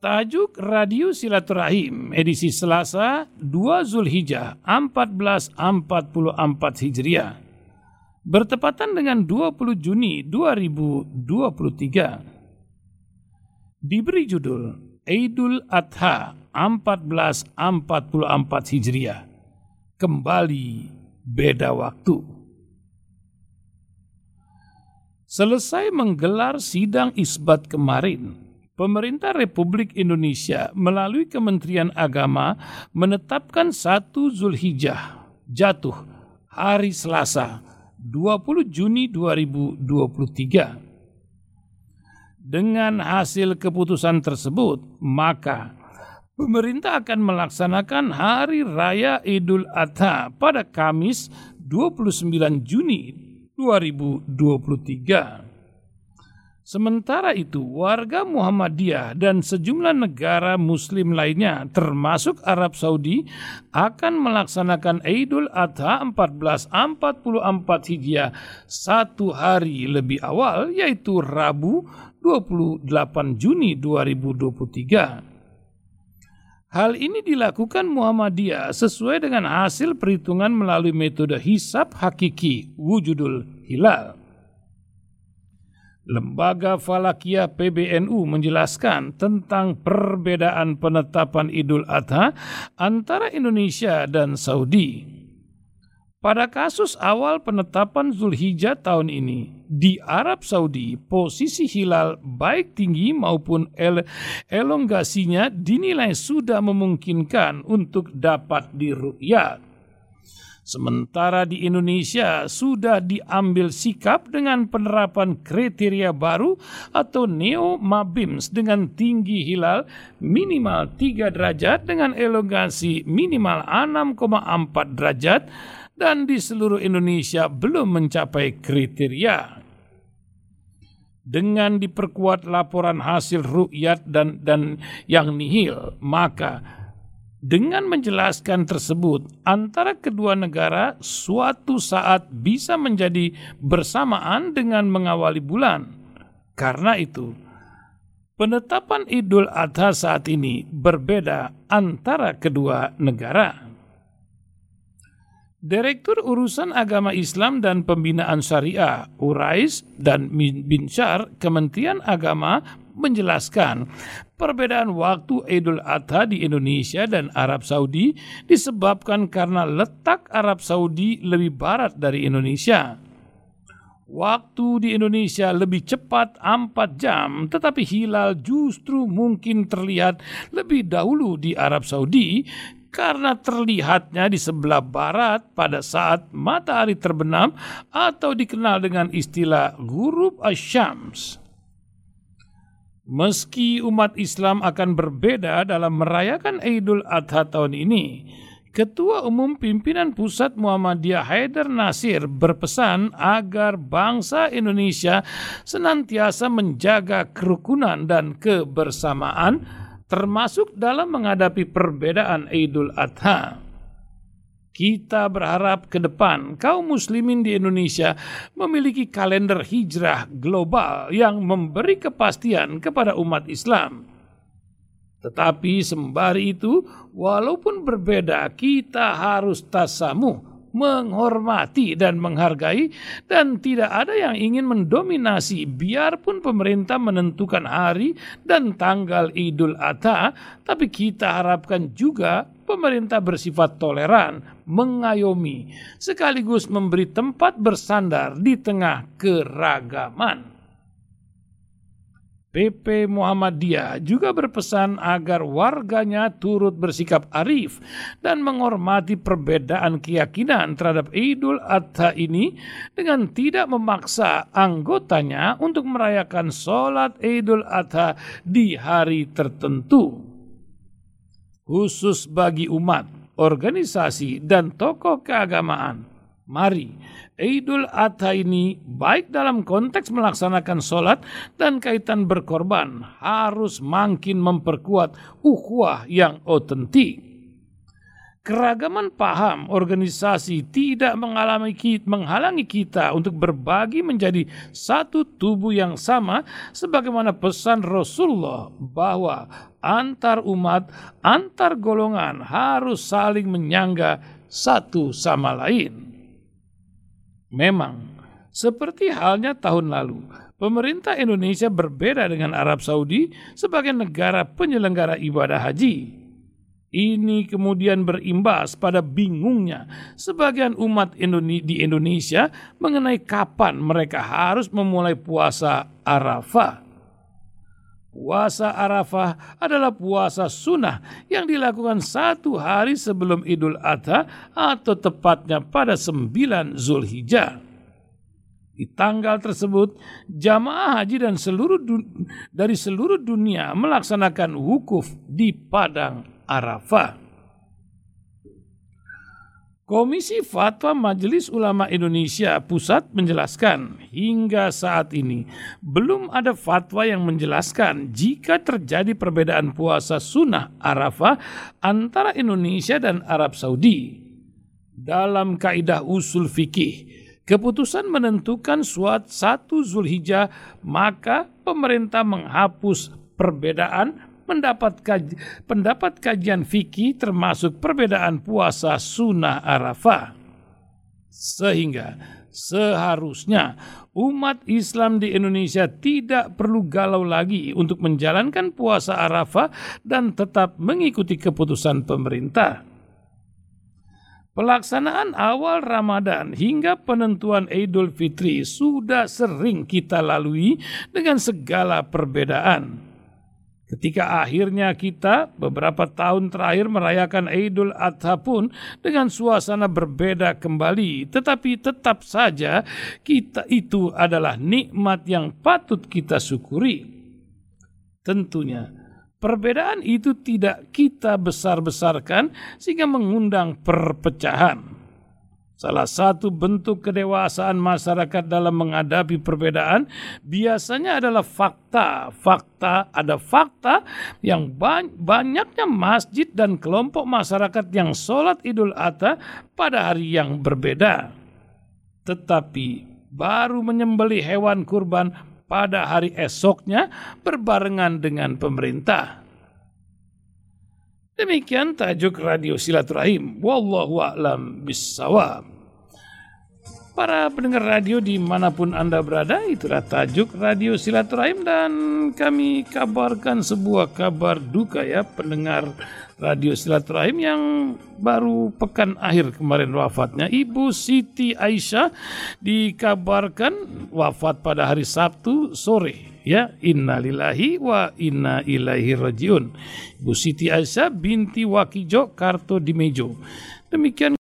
Tajuk Radio Silaturahim edisi Selasa 2 Zulhijjah 1444 Hijriah. Bertepatan dengan 20 Juni 2023 diberi judul Idul Adha 1444 Hijriah. Kembali beda waktu. Selesai menggelar sidang isbat kemarin, pemerintah Republik Indonesia melalui Kementerian Agama menetapkan satu Zulhijjah jatuh hari Selasa 20 Juni 2023. Dengan hasil keputusan tersebut, maka pemerintah akan melaksanakan Hari Raya Idul Adha pada Kamis 29 Juni 2023. Sementara itu, warga Muhammadiyah dan sejumlah negara Muslim lainnya, termasuk Arab Saudi, akan melaksanakan Idul Adha 1444 Hijriah satu hari lebih awal, yaitu Rabu 28 Juni 2023. Hal ini dilakukan Muhammadiyah sesuai dengan hasil perhitungan melalui metode hisab hakiki wujudul hilal. Lembaga Falakiyah PBNU menjelaskan tentang perbedaan penetapan Idul Adha antara Indonesia dan Saudi. Pada kasus awal penetapan Zulhijjah tahun ini, di Arab Saudi posisi hilal baik tinggi maupun el elongasinya dinilai sudah memungkinkan untuk dapat diruyat. Sementara di Indonesia sudah diambil sikap dengan penerapan kriteria baru atau Neo Mabims dengan tinggi hilal minimal 3 derajat dengan elongasi minimal 6,4 derajat dan di seluruh Indonesia belum mencapai kriteria. Dengan diperkuat laporan hasil rukyat dan dan yang nihil maka dengan menjelaskan tersebut, antara kedua negara suatu saat bisa menjadi bersamaan dengan mengawali bulan. Karena itu, penetapan Idul Adha saat ini berbeda antara kedua negara. Direktur Urusan Agama Islam dan Pembinaan Syariah, Urais dan Binsyar, Kementerian Agama menjelaskan perbedaan waktu Idul Adha di Indonesia dan Arab Saudi disebabkan karena letak Arab Saudi lebih barat dari Indonesia. Waktu di Indonesia lebih cepat 4 jam, tetapi hilal justru mungkin terlihat lebih dahulu di Arab Saudi karena terlihatnya di sebelah barat pada saat matahari terbenam atau dikenal dengan istilah Ghurub Asyams. Meski umat Islam akan berbeda dalam merayakan Idul Adha tahun ini, Ketua Umum Pimpinan Pusat Muhammadiyah Haidar Nasir berpesan agar bangsa Indonesia senantiasa menjaga kerukunan dan kebersamaan termasuk dalam menghadapi perbedaan Idul Adha. Kita berharap ke depan kaum muslimin di Indonesia memiliki kalender hijrah global yang memberi kepastian kepada umat Islam. Tetapi sembari itu, walaupun berbeda, kita harus tasamuh, menghormati dan menghargai dan tidak ada yang ingin mendominasi biarpun pemerintah menentukan hari dan tanggal Idul Adha tapi kita harapkan juga pemerintah bersifat toleran, mengayomi, sekaligus memberi tempat bersandar di tengah keragaman. PP Muhammadiyah juga berpesan agar warganya turut bersikap arif dan menghormati perbedaan keyakinan terhadap Idul Adha ini dengan tidak memaksa anggotanya untuk merayakan sholat Idul Adha di hari tertentu khusus bagi umat, organisasi, dan tokoh keagamaan. Mari, Idul Adha ini baik dalam konteks melaksanakan sholat dan kaitan berkorban harus makin memperkuat ukhuwah yang otentik keragaman paham organisasi tidak mengalami menghalangi kita untuk berbagi menjadi satu tubuh yang sama sebagaimana pesan Rasulullah bahwa antar umat, antar golongan harus saling menyangga satu sama lain. Memang, seperti halnya tahun lalu, pemerintah Indonesia berbeda dengan Arab Saudi sebagai negara penyelenggara ibadah haji. Ini kemudian berimbas pada bingungnya sebagian umat di Indonesia mengenai kapan mereka harus memulai puasa Arafah. Puasa Arafah adalah puasa sunnah yang dilakukan satu hari sebelum Idul Adha atau tepatnya pada sembilan Zulhijjah. Di tanggal tersebut, jamaah haji dan seluruh dari seluruh dunia melaksanakan wukuf di Padang Arafah. Komisi Fatwa Majelis Ulama Indonesia Pusat menjelaskan hingga saat ini belum ada fatwa yang menjelaskan jika terjadi perbedaan puasa sunnah Arafah antara Indonesia dan Arab Saudi. Dalam kaidah usul fikih, keputusan menentukan suat satu Zulhijjah maka pemerintah menghapus perbedaan mendapat kaj, pendapat kajian fikih termasuk perbedaan puasa sunnah Arafah. Sehingga seharusnya umat Islam di Indonesia tidak perlu galau lagi untuk menjalankan puasa Arafah dan tetap mengikuti keputusan pemerintah. Pelaksanaan awal Ramadan hingga penentuan Idul Fitri sudah sering kita lalui dengan segala perbedaan. Ketika akhirnya kita beberapa tahun terakhir merayakan Idul Adha pun dengan suasana berbeda kembali, tetapi tetap saja kita itu adalah nikmat yang patut kita syukuri. Tentunya perbedaan itu tidak kita besar-besarkan sehingga mengundang perpecahan. Salah satu bentuk kedewasaan masyarakat dalam menghadapi perbedaan biasanya adalah fakta. Fakta ada fakta yang banyaknya masjid dan kelompok masyarakat yang sholat Idul Adha pada hari yang berbeda. Tetapi baru menyembeli hewan kurban pada hari esoknya berbarengan dengan pemerintah. Demikian tajuk Radio Silaturahim. Wallahu a'lam bissawab. Para pendengar radio di mana pun Anda berada, itulah tajuk Radio Silaturahim dan kami kabarkan sebuah kabar duka ya pendengar Radio Silaturahim yang baru pekan akhir kemarin wafatnya. Ibu Siti Aisyah dikabarkan wafat pada hari Sabtu sore ya innalillahi wa inna ilaihi rajiun. Bu Siti Aisyah binti Wakijo Karto Dimejo. Demikian